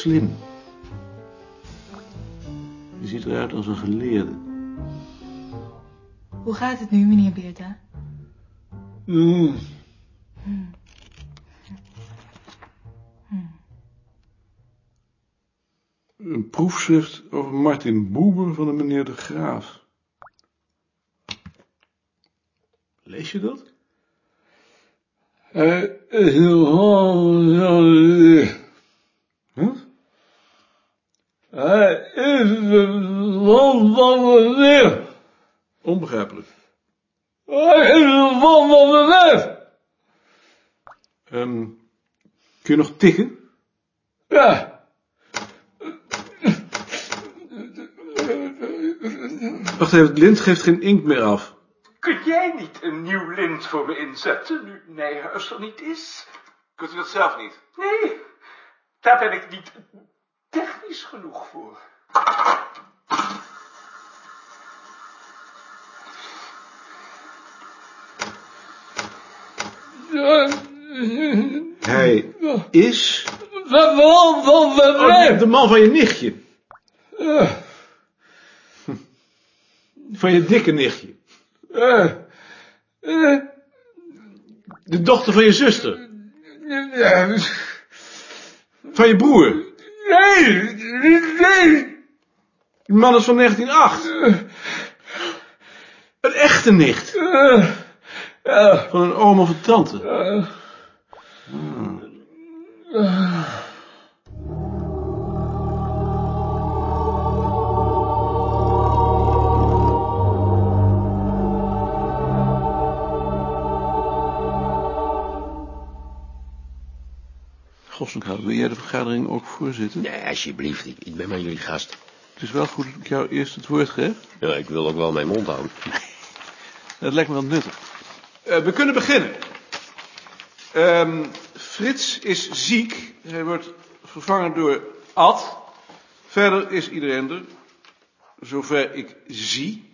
slim. Je ziet eruit als een geleerde. Hoe gaat het nu, meneer Beerta? Mm. Een proefschrift over Martin Boeber van de meneer de Graaf. Lees je dat? Hij is een Wat? Hij is de man van de leer. Onbegrijpelijk. Hij is de man van de leer. Ehm, kun je nog tikken? Ja. Wacht even, het lint geeft geen inkt meer af. Kun jij niet een nieuw lint voor me inzetten, nu Nijhuis er niet is? Kunt u dat zelf niet? Nee, daar ben ik niet technisch genoeg voor. Hij is... De man van de Oh, de man van je nichtje. Van je dikke nichtje. De dochter van je zuster. Van je broer. Nee, nee. Die man is van 1908. Een echte nicht. Van een oom of een tante. Gossenhout, wil jij de vergadering ook voorzitten? Nee, alsjeblieft, ik, ik ben maar jullie gast. Het is wel goed dat ik jou eerst het woord geef. Ja, ik wil ook wel mijn mond houden. Dat lijkt me wel nuttig. Eh, we kunnen beginnen. Ehm, Frits is ziek. Hij wordt vervangen door Ad. Verder is iedereen er. Zover ik zie.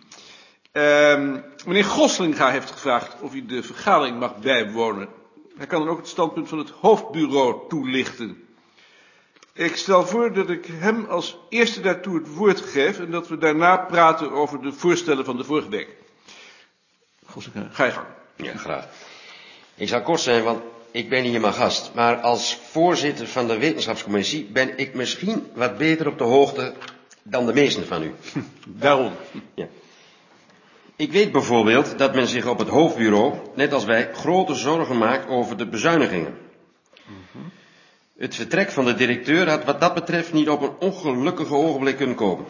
Ehm, meneer Goslinga heeft gevraagd of hij de vergadering mag bijwonen. Hij kan dan ook het standpunt van het hoofdbureau toelichten. Ik stel voor dat ik hem als eerste daartoe het woord geef... en dat we daarna praten over de voorstellen van de vorige week. Goslinga, ga je gang. Ja, graag. Ik zal kort zijn, want ik ben hier maar gast. Maar als voorzitter van de wetenschapscommissie ben ik misschien wat beter op de hoogte dan de meesten van u. Daarom. Ja. Ik weet bijvoorbeeld dat men zich op het hoofdbureau, net als wij, grote zorgen maakt over de bezuinigingen. Het vertrek van de directeur had wat dat betreft niet op een ongelukkige ogenblik kunnen komen.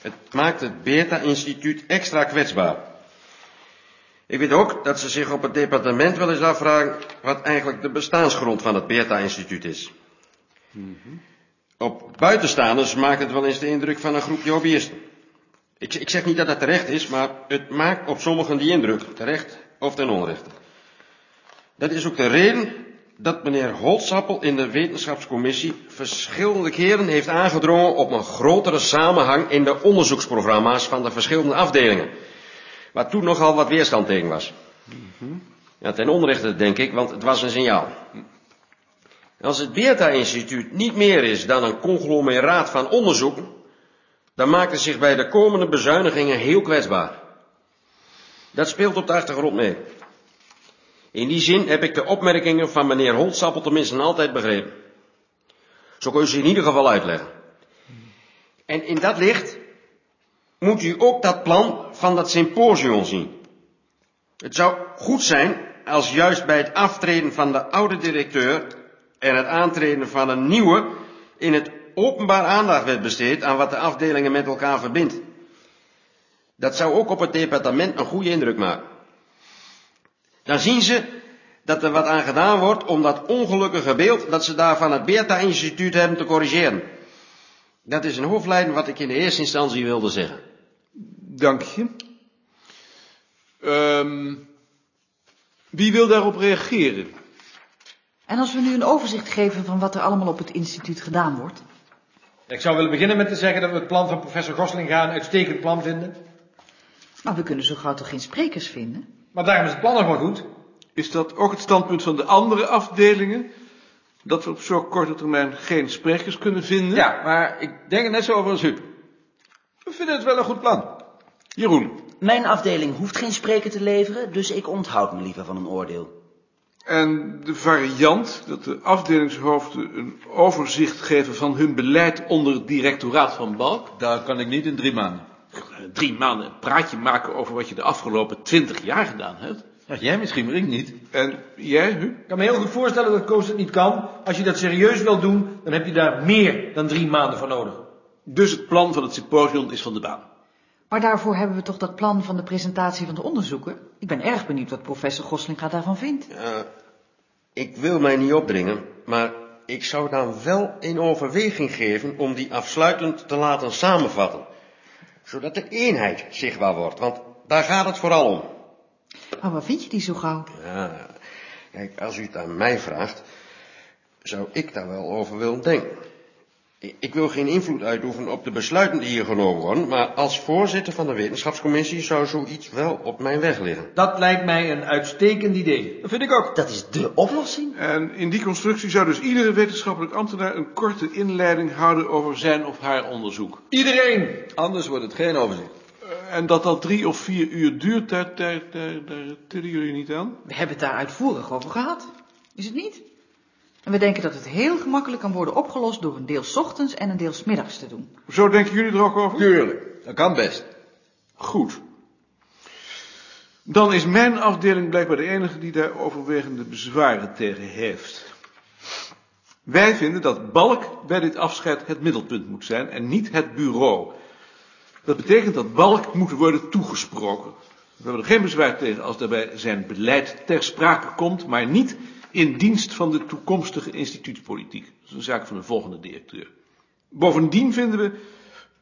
Het maakt het Beta-instituut extra kwetsbaar. Ik weet ook dat ze zich op het departement wel eens afvragen wat eigenlijk de bestaansgrond van het Beta-instituut is. Op buitenstaanders maakt het wel eens de indruk van een groepje hobbyisten. Ik, ik zeg niet dat dat terecht is, maar het maakt op sommigen die indruk, terecht of ten onrechte. Dat is ook de reden dat meneer Holtzappel in de wetenschapscommissie verschillende keren heeft aangedrongen op een grotere samenhang in de onderzoeksprogramma's van de verschillende afdelingen. Waar toen nogal wat weerstand tegen was. Ja, ten onrechte denk ik, want het was een signaal. Als het Beerta-instituut niet meer is dan een conglomeraat van onderzoeken, dan maakt het zich bij de komende bezuinigingen heel kwetsbaar. Dat speelt op de achtergrond mee. In die zin heb ik de opmerkingen van meneer Holtzappel tenminste altijd begrepen. Zo kun je ze in ieder geval uitleggen. En in dat licht moet u ook dat plan van dat symposium zien. Het zou goed zijn als juist bij het aftreden van de oude directeur en het aantreden van een nieuwe in het openbaar aandacht werd besteed aan wat de afdelingen met elkaar verbindt. Dat zou ook op het departement een goede indruk maken. Dan zien ze dat er wat aan gedaan wordt om dat ongelukkige beeld dat ze daar van het Beerta-instituut hebben te corrigeren. Dat is een hoofdlijn wat ik in de eerste instantie wilde zeggen. Dank je. Ehm, wie wil daarop reageren? En als we nu een overzicht geven van wat er allemaal op het instituut gedaan wordt? Ik zou willen beginnen met te zeggen dat we het plan van professor Goslinga een uitstekend plan vinden. Maar we kunnen zo gauw toch geen sprekers vinden? Maar daarom is het plan nog wel goed. Is dat ook het standpunt van de andere afdelingen? Dat we op zo'n korte termijn geen sprekers kunnen vinden? Ja, maar ik denk er net zo over als u. We vinden het wel een goed plan. Jeroen. Mijn afdeling hoeft geen spreker te leveren, dus ik onthoud me liever van een oordeel. En de variant dat de afdelingshoofden een overzicht geven van hun beleid onder het directoraat van Balk. Daar kan ik niet in drie maanden. Drie maanden een praatje maken over wat je de afgelopen twintig jaar gedaan hebt. Ja, jij misschien, maar ik niet. En jij, Huub? Ik kan me heel goed voorstellen dat Koos het niet kan. Als je dat serieus wil doen, dan heb je daar meer dan drie maanden voor nodig. Dus het plan van het symposium is van de baan. Maar daarvoor hebben we toch dat plan van de presentatie van de onderzoeken? Ik ben erg benieuwd wat professor Goslinga daarvan vindt. Ja, ik wil mij niet opdringen, maar ik zou dan wel in overweging geven om die afsluitend te laten samenvatten. Zodat de eenheid zichtbaar wordt, want daar gaat het vooral om. Maar waar vind je die zo gauw? Ja, kijk, als u het aan mij vraagt, zou ik daar wel over willen denken. Ik wil geen invloed uitoefenen op de besluiten die hier genomen worden, maar als voorzitter van de wetenschapscommissie zou zoiets wel op mijn weg liggen. Dat lijkt mij een uitstekend idee. Dat vind ik ook. Dat is dé oplossing. En in die constructie zou dus iedere wetenschappelijk ambtenaar een korte inleiding houden over zijn of haar onderzoek. Iedereen. Anders wordt het geen overzicht. Eh, En dat dat drie of vier uur duurt, daar, daar, daar, daar tillen jullie niet aan? We hebben het daar uitvoerig over gehad. Is het niet? En we denken dat het heel gemakkelijk kan worden opgelost door een deel 's ochtends en een deel 's middags te doen. Zo denken jullie er ook over? Tuurlijk, dat kan best. Goed. Dan is mijn afdeling blijkbaar de enige die daar overwegende bezwaren tegen heeft. Wij vinden dat Balk bij dit afscheid het middelpunt moet zijn en niet het bureau. Dat betekent dat Balk moet worden toegesproken. We hebben er geen bezwaar tegen als daarbij zijn beleid ter sprake komt, maar niet in dienst van de toekomstige instituutspolitiek. Dat is een zaak van de volgende directeur. Bovendien vinden we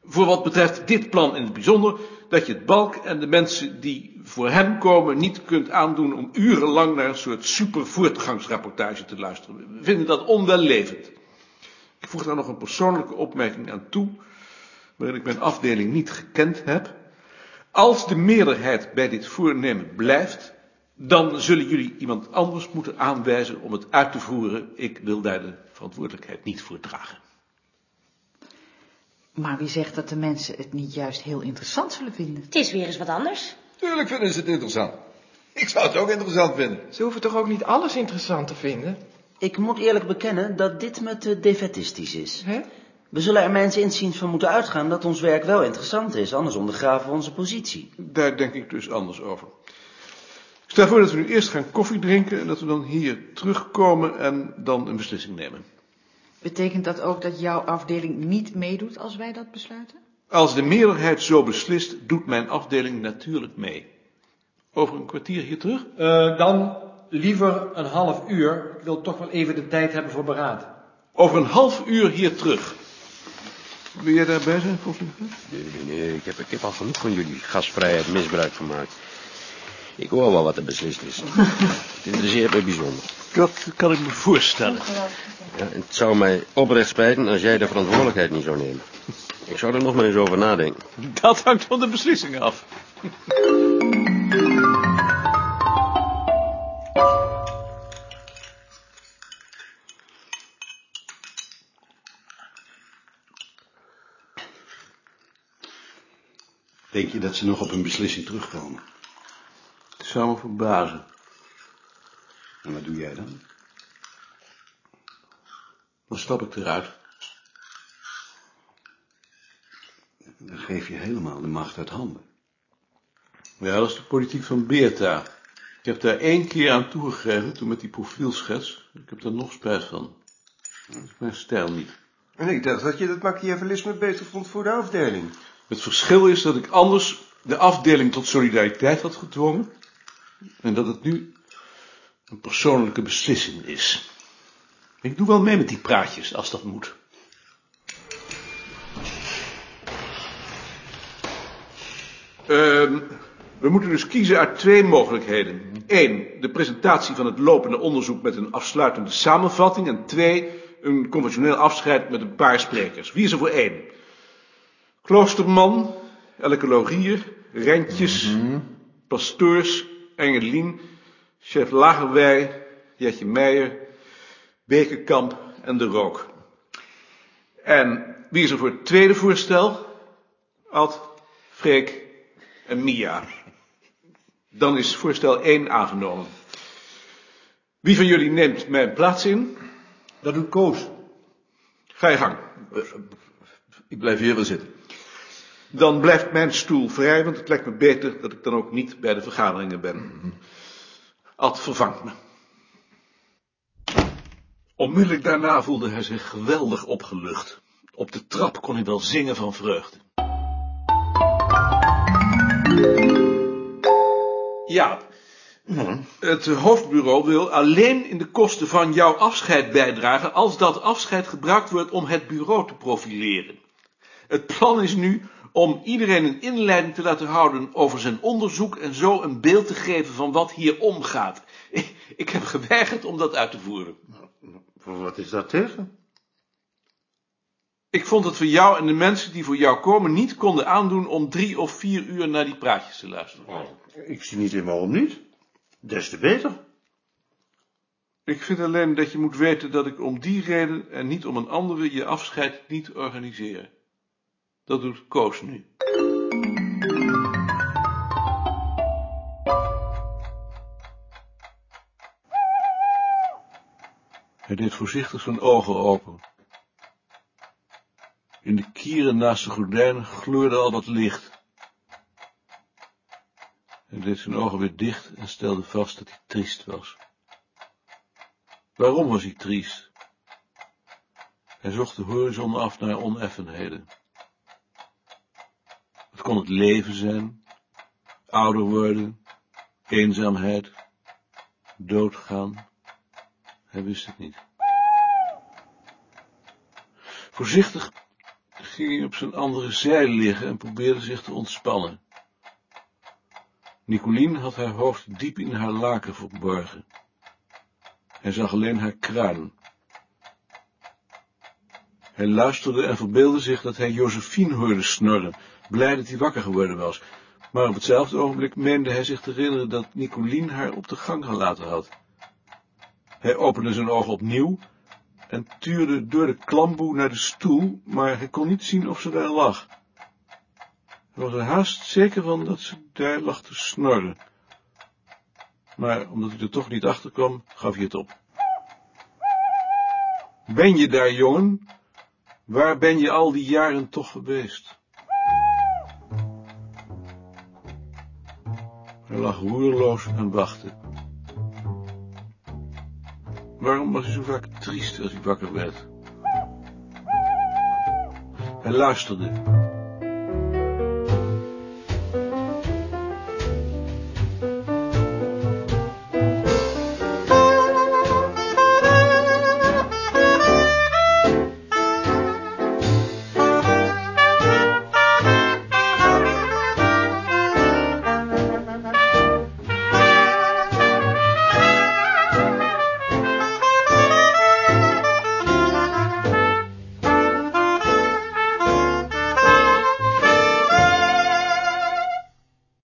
voor wat betreft dit plan in het bijzonder, dat je het balk en de mensen die voor hem komen niet kunt aandoen om urenlang naar een soort supervoortgangsrapportage te luisteren. We vinden dat onwellevend. Ik voeg daar nog een persoonlijke opmerking aan toe, waarin ik mijn afdeling niet gekend heb. Als de meerderheid bij dit voornemen blijft, dan zullen jullie iemand anders moeten aanwijzen om het uit te voeren. Ik wil daar de verantwoordelijkheid niet voor dragen. Maar wie zegt dat de mensen het niet juist heel interessant zullen vinden? Het is weer eens wat anders. Tuurlijk vinden ze het interessant. Ik zou het ook interessant vinden. Ze hoeven toch ook niet alles interessant te vinden? Ik moet eerlijk bekennen dat dit me te defetistisch is. Hè? We zullen er mijns inziens van moeten uitgaan dat ons werk wel interessant is, anders ondergraven we onze positie. Daar denk ik dus anders over. Ik stel voor dat we nu eerst gaan koffie drinken en dat we dan hier terugkomen en dan een beslissing nemen. Betekent dat ook dat jouw afdeling niet meedoet als wij dat besluiten? Als de meerderheid zo beslist, doet mijn afdeling natuurlijk mee. Over een kwartier hier terug? Eh, dan liever een half uur. Ik wil toch wel even de tijd hebben voor beraad. Over een half uur hier terug. Wil jij daarbij zijn, volgens mij? Nee, nee, nee, ik heb, ik heb al genoeg van jullie gastvrijheid misbruik gemaakt. Ik hoor wel wat er beslist is. Het interesseert me bijzonder. Dat kan ik me voorstellen. Ja, en het zou mij oprecht spijten als jij de verantwoordelijkheid niet zou nemen. Ik zou er nog maar eens over nadenken. Dat hangt van de beslissing af. Denk je dat ze nog op hun beslissing terugkomen? Ik zou me verbazen. En wat doe jij dan? Dan stap ik eruit. Dan geef je helemaal de macht uit handen. Ja, dat is de politiek van Beerta. Ik heb daar één keer aan toegegeven, toen met die profielschets. Ik heb daar nog spijt van. Dat is mijn stijl niet. En ik dacht dat je dat machiavellisme beter vond voor de afdeling. Het verschil is dat ik anders de afdeling tot solidariteit had gedwongen. En dat het nu een persoonlijke beslissing is. Ik doe wel mee met die praatjes, als dat moet. Ehm, we moeten dus kiezen uit twee mogelijkheden. Eén, de presentatie van het lopende onderzoek met een afsluitende samenvatting. En twee, een conventioneel afscheid met een paar sprekers. Wie is er voor één? Kloosterman, Elke Laurier, Rentjes, Pastoors, Engelien, Chef Lagerwij, Jetje Meijer, Bekenkamp en de Rook. En wie is er voor het tweede voorstel? Ad, Freek en Mia. Dan is voorstel 1 aangenomen. Wie van jullie neemt mijn plaats in? Dat doet Koos. Ga je gang. Ik blijf hier wel zitten. Dan blijft mijn stoel vrij, want het lijkt me beter dat ik dan ook niet bij de vergaderingen ben. Ad vervangt me. Onmiddellijk daarna voelde hij zich geweldig opgelucht. Op de trap kon hij wel zingen van vreugde. Ja, het hoofdbureau wil alleen in de kosten van jouw afscheid bijdragen als dat afscheid gebruikt wordt om het bureau te profileren. Het plan is nu om iedereen een inleiding te laten houden over zijn onderzoek en zo een beeld te geven van wat hier omgaat. Ik, ik heb geweigerd om dat uit te voeren. Wat is dat tegen? Ik vond het voor jou en de mensen die voor jou komen niet konden aandoen om drie of vier uur naar die praatjes te luisteren. Oh, ik zie niet in waarom niet. Des te beter. Ik vind alleen dat je moet weten dat ik om die reden en niet om een andere je afscheid niet organiseer. Dat doet Koos nu. Hij deed voorzichtig zijn ogen open. In de kieren naast de gordijn gloorde al wat licht. Hij deed zijn ogen weer dicht en stelde vast dat hij triest was. Waarom was hij triest? Hij zocht de horizon af naar oneffenheden. Kon het leven zijn, ouder worden, eenzaamheid, doodgaan. Hij wist het niet. Voorzichtig ging hij op zijn andere zij liggen en probeerde zich te ontspannen. Nicolien had haar hoofd diep in haar laken verborgen. Hij zag alleen haar kruin. Hij luisterde en verbeeldde zich dat hij Josephine hoorde snorren, blij dat hij wakker geworden was. Maar op hetzelfde ogenblik meende hij zich te herinneren dat Nicolien haar op de gang gelaten had. Hij opende zijn ogen opnieuw en tuurde door de klamboe naar de stoel, maar hij kon niet zien of ze daar lag. Hij was er haast zeker van dat ze daar lag te snorren. Maar omdat hij er toch niet achter kwam, gaf hij het op. Ben je daar, jongen? Waar ben je al die jaren toch geweest? Hij lag roerloos en wachtte. Waarom was hij zo vaak triest als hij wakker werd? Hij luisterde.